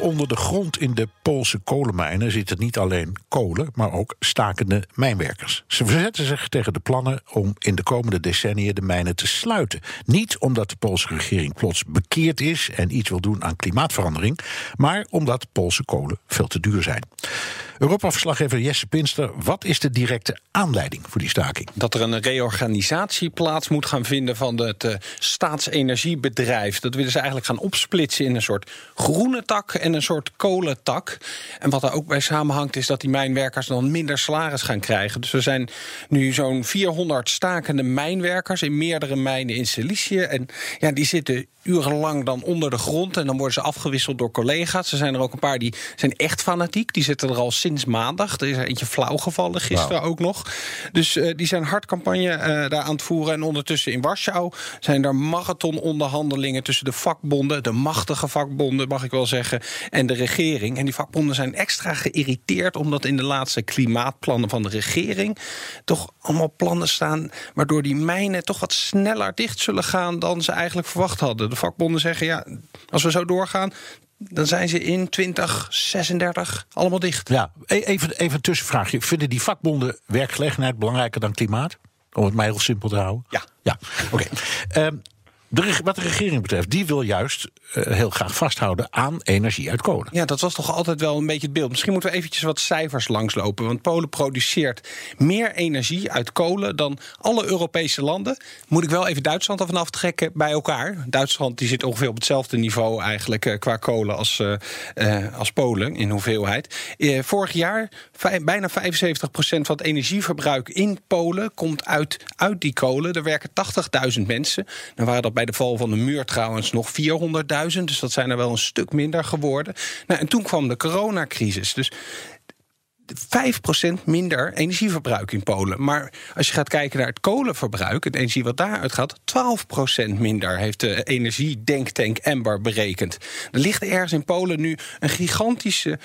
Onder de grond in de Poolse kolenmijnen zitten niet alleen kolen, maar ook stakende mijnwerkers. Ze verzetten zich tegen de plannen om in de komende decennia de mijnen te sluiten. Niet omdat de Poolse regering plots bekeerd is en iets wil doen aan klimaatverandering, maar omdat Poolse kolen veel te duur zijn. Europa-verslaggever Jesse Pinster, wat is de directe aanleiding voor die staking? Dat er een reorganisatie plaats moet gaan vinden van het uh, staatsenergiebedrijf. Dat willen ze eigenlijk gaan opsplitsen in een soort groene tak en een soort kolentak. En wat er ook bij samenhangt is dat die mijnwerkers dan minder salaris gaan krijgen. Dus er zijn nu zo'n 400 stakende mijnwerkers in meerdere mijnen in Silicië. En ja, die zitten urenlang dan onder de grond. En dan worden ze afgewisseld door collega's. Er zijn er ook een paar die zijn echt fanatiek. Die zitten er al sinds maandag. Er is er eentje flauw gevallen gisteren ook nog. Dus uh, die zijn hardcampagne uh, daar aan het voeren. En ondertussen in Warschau zijn er marathononderhandelingen tussen de vakbonden, de machtige vakbonden, mag ik wel zeggen, en de regering. En die vakbonden zijn extra geïrriteerd omdat in de laatste klimaatplannen van de regering toch allemaal plannen staan waardoor die mijnen toch wat sneller dicht zullen gaan dan ze eigenlijk verwacht hadden. De vakbonden zeggen ja, als we zo doorgaan, dan zijn ze in 2036 allemaal dicht. Ja, even, even een tussenvraagje. Vinden die vakbonden werkgelegenheid belangrijker dan klimaat? Om het mij heel simpel te houden. Ja. Ja, oké. Okay. Um, wat de regering betreft, die wil juist uh, heel graag vasthouden aan energie uit kolen. Ja, dat was toch altijd wel een beetje het beeld. Misschien moeten we eventjes wat cijfers langslopen. Want Polen produceert meer energie uit kolen dan alle Europese landen. Moet ik wel even Duitsland ervan aftrekken bij elkaar. Duitsland die zit ongeveer op hetzelfde niveau eigenlijk uh, qua kolen als, uh, als Polen in hoeveelheid. vorig jaar bijna 75% van het energieverbruik in Polen komt uit, uit die kolen. Er werken 80.000 mensen. Dan waren dat bij de val van de muur trouwens nog 400.000. Dus dat zijn er wel een stuk minder geworden. Nou, en toen kwam de coronacrisis. Dus 5% minder energieverbruik in Polen. Maar als je gaat kijken naar het kolenverbruik, het energie wat daaruit gaat, 12% minder heeft de energiedenktank Ember berekend. Er ligt ergens in Polen nu een gigantische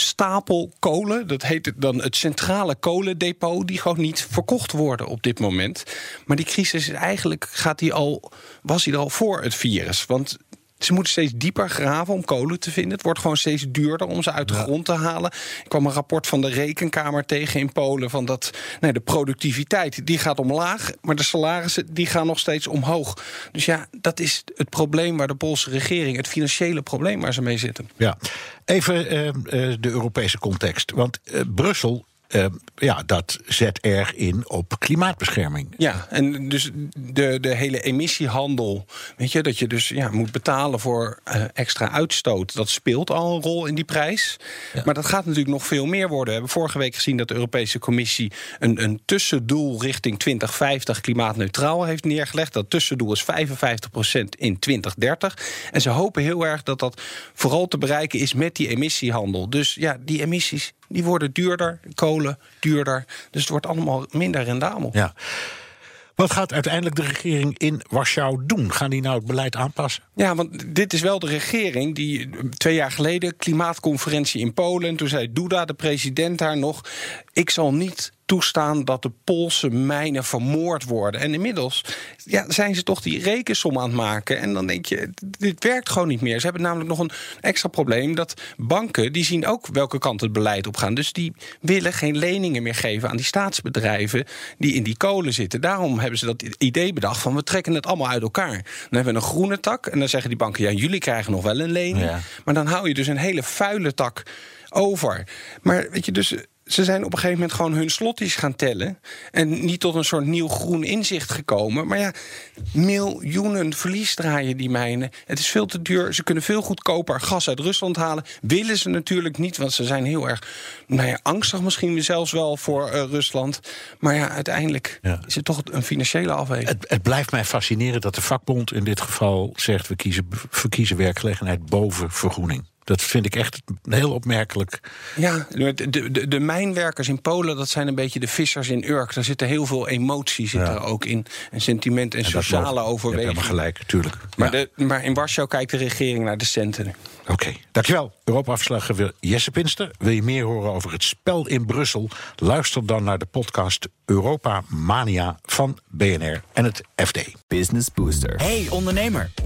stapel kolen. Dat heet dan het centrale kolendepot. Die gewoon niet verkocht worden op dit moment. Maar die crisis is eigenlijk gaat die al, was er al voor het virus. Want ze moeten steeds dieper graven om kolen te vinden. Het wordt gewoon steeds duurder om ze uit de ja. grond te halen. Ik kwam een rapport van de rekenkamer tegen in Polen... van dat nee, de productiviteit die gaat omlaag... maar de salarissen die gaan nog steeds omhoog. Dus ja, dat is het probleem waar de Poolse regering... het financiële probleem waar ze mee zitten. Ja, even uh, de Europese context. Want uh, Brussel uh, ja, dat zet erg in op klimaatbescherming. Ja, en dus de, de hele emissiehandel, weet je, dat je dus ja, moet betalen voor uh, extra uitstoot, dat speelt al een rol in die prijs. Ja. Maar dat gaat natuurlijk nog veel meer worden. We hebben vorige week gezien dat de Europese Commissie een, een tussendoel richting 2050 klimaatneutraal heeft neergelegd. Dat tussendoel is 55% in 2030. En ze hopen heel erg dat dat vooral te bereiken is met die emissiehandel. Dus ja, die emissies die worden duurder, kolen duurder. Dus het wordt allemaal minder rendabel. Ja. Wat gaat uiteindelijk de regering in Warschau doen? Gaan die nou het beleid aanpassen? Ja, want dit is wel de regering die twee jaar geleden klimaatconferentie in Polen. Toen zei Duda, de president daar nog: ik zal niet toestaan dat de Poolse mijnen vermoord worden. En inmiddels ja, zijn ze toch die rekensom aan het maken. En dan denk je, dit werkt gewoon niet meer. Ze hebben namelijk nog een extra probleem... dat banken, die zien ook welke kant het beleid op gaan. Dus die willen geen leningen meer geven aan die staatsbedrijven... die in die kolen zitten. Daarom hebben ze dat idee bedacht van... we trekken het allemaal uit elkaar. Dan hebben we een groene tak en dan zeggen die banken... ja, jullie krijgen nog wel een lening. Ja. Maar dan hou je dus een hele vuile tak over. Maar weet je, dus ze zijn op een gegeven moment gewoon hun slotties gaan tellen. En niet tot een soort nieuw groen inzicht gekomen. Maar ja, miljoenen verlies draaien die mijnen. Het is veel te duur. Ze kunnen veel goedkoper gas uit Rusland halen. Willen ze natuurlijk niet, want ze zijn heel erg nou ja, angstig misschien zelfs wel voor uh, Rusland. Maar ja, uiteindelijk ja. is het toch een financiële afweging. Het, het, blijft mij fascineren dat de vakbond in dit geval zegt... we kiezen, verkiezen werkgelegenheid boven vergroening. Dat vind ik echt heel opmerkelijk. Ja, de, de, de mijnwerkers in Polen, dat zijn een beetje de vissers in Urk. Daar zitten heel veel emotie zit Ja. er ook in. En sentiment en, sociale mogen- Je hebt overwegingen. helemaal gelijk, tuurlijk. Maar, Ja. de, maar in Warschau kijkt de regering naar de centen. Oké, dankjewel. Europa-verslaggever Jesse Pinster. Wil je meer horen over het spel in Brussel? Luister dan naar de podcast Europa Mania van BNR en het FD. Business Booster. Hey ondernemer,